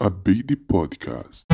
a Baby Podcast.